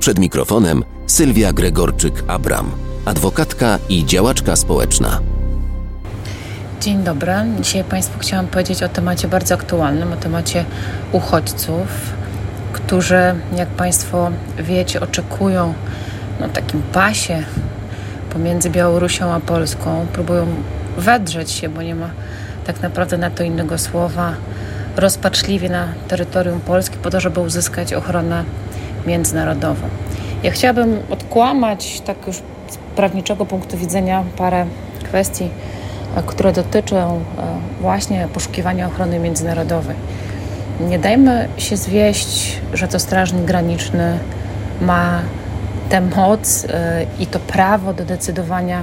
Przed mikrofonem Sylwia Gregorczyk-Abram, adwokatka i działaczka społeczna. Dzień dobry. Dzisiaj Państwu chciałam powiedzieć o temacie bardzo aktualnym, o temacie uchodźców, którzy, jak Państwo wiecie, oczekują na takim pasie pomiędzy Białorusią a Polską. Próbują wedrzeć się, bo nie ma tak naprawdę na to innego słowa, rozpaczliwie na terytorium Polski po to, żeby uzyskać ochronę międzynarodową. Ja chciałabym odkłamać, tak już z prawniczego punktu widzenia, parę kwestii, e, które dotyczą e, właśnie poszukiwania ochrony międzynarodowej. Nie dajmy się zwieść, że to strażnik graniczny ma tę moc e, i to prawo do decydowania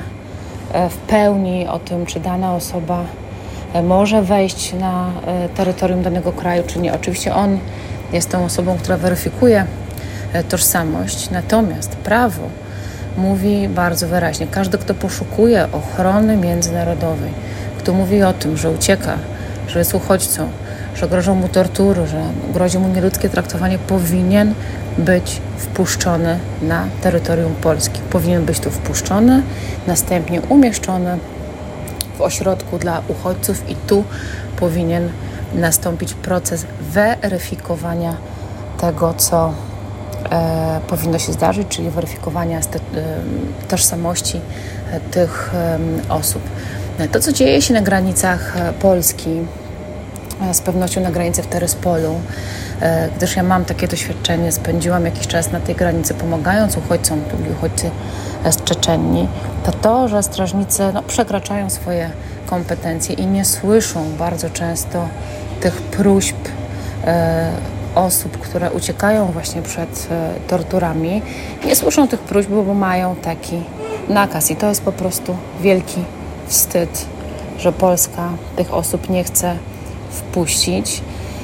w pełni o tym, czy dana osoba może wejść na terytorium danego kraju, czy nie. Oczywiście on jest tą osobą, która weryfikuje tożsamość. Natomiast prawo mówi bardzo wyraźnie: każdy, kto poszukuje ochrony międzynarodowej, kto mówi o tym, że ucieka, że jest uchodźcą, że grożą mu tortury, że grozi mu nieludzkie traktowanie, powinien być wpuszczony na terytorium Polski. Powinien być tu wpuszczony, następnie umieszczony w ośrodku dla uchodźców i tu powinien nastąpić proces weryfikowania tego, co e, powinno się zdarzyć, czyli weryfikowania e, tożsamości e, tych e, osób. To, co dzieje się na granicach e, Polski, e, z pewnością na granicy w Teryspolu, gdyż ja mam takie doświadczenie, spędziłam jakiś czas na tej granicy pomagając uchodźcom, byli uchodźcy z Czeczenii, to to, że strażnicy no, przekraczają swoje kompetencje i nie słyszą bardzo często tych próśb osób, które uciekają właśnie przed e, torturami, nie słyszą tych próśb, bo mają taki nakaz. I to jest po prostu wielki wstyd, że Polska tych osób nie chce wpuścić.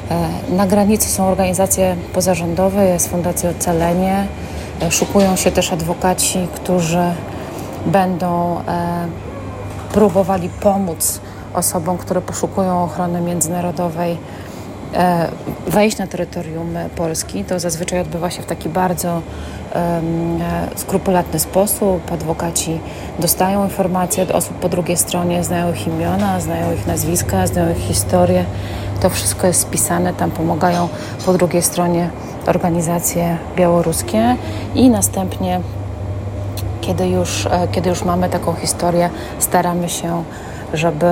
E, na granicy są organizacje pozarządowe, jest Fundacja Ocalenie. E, szukują się też adwokaci, którzy będą próbowali pomóc osobom, które poszukują ochrony międzynarodowej wejść na terytorium Polski, to zazwyczaj odbywa się w taki bardzo e, skrupulatny sposób. Adwokaci dostają informacje od osób po drugiej stronie, znają ich imiona, znają ich nazwiska, znają ich historię. To wszystko jest spisane, tam pomagają po drugiej stronie organizacje białoruskie i następnie, kiedy już, e, kiedy już mamy taką historię, staramy się żeby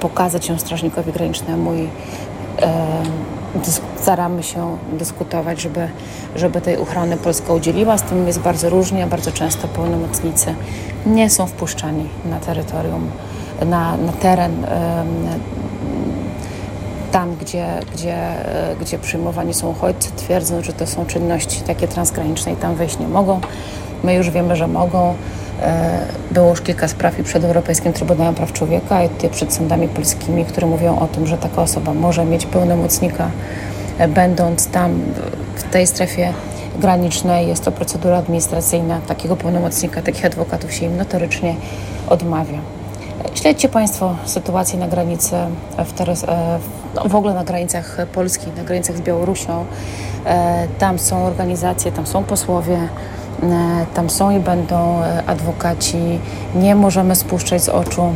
pokazać ją strażnikowi granicznemu i staramy się dyskutować, żeby, żeby tej ochrony Polska udzieliła. Z tym jest bardzo różnie, bardzo często pełnomocnicy nie są wpuszczani na terytorium, na, na teren tam, gdzie, gdzie, gdzie przyjmowani są uchodźcy, twierdzą, że to są czynności takie transgraniczne i tam wejść nie mogą. My już wiemy, że mogą. E, było już kilka spraw i przed Europejskim Trybunałem Praw Człowieka i przed sądami polskimi, które mówią o tym, że taka osoba może mieć pełnomocnika, e, będąc tam w tej strefie granicznej. Jest to procedura administracyjna. Takiego pełnomocnika, takich adwokatów się im notorycznie odmawia. Śledźcie Państwo sytuację na granicy, w, teraz, e, no, w ogóle na granicach Polski, na granicach z Białorusią. Tam są organizacje, tam są posłowie, E, tam są i będą e, adwokaci. Nie możemy spuszczać z oczu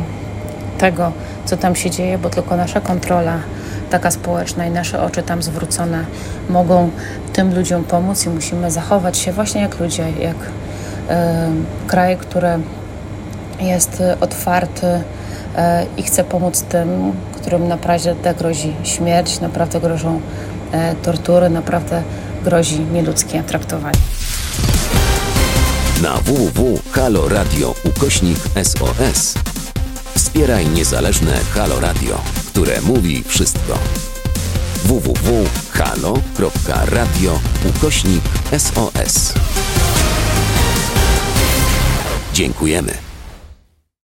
tego, co tam się dzieje, bo tylko nasza kontrola, taka społeczna i nasze oczy tam zwrócone mogą tym ludziom pomóc i musimy zachować się właśnie jak ludzie, jak e, kraj, który jest otwarty e, i chce pomóc tym, którym naprawdę grozi śmierć, naprawdę grożą e, tortury, naprawdę grozi nieludzkie traktowanie na www.haloradio ukośnik SOS. Wspieraj niezależne Halo Radio, które mówi wszystko. www.halo.radio ukośnik SOS. Dziękujemy.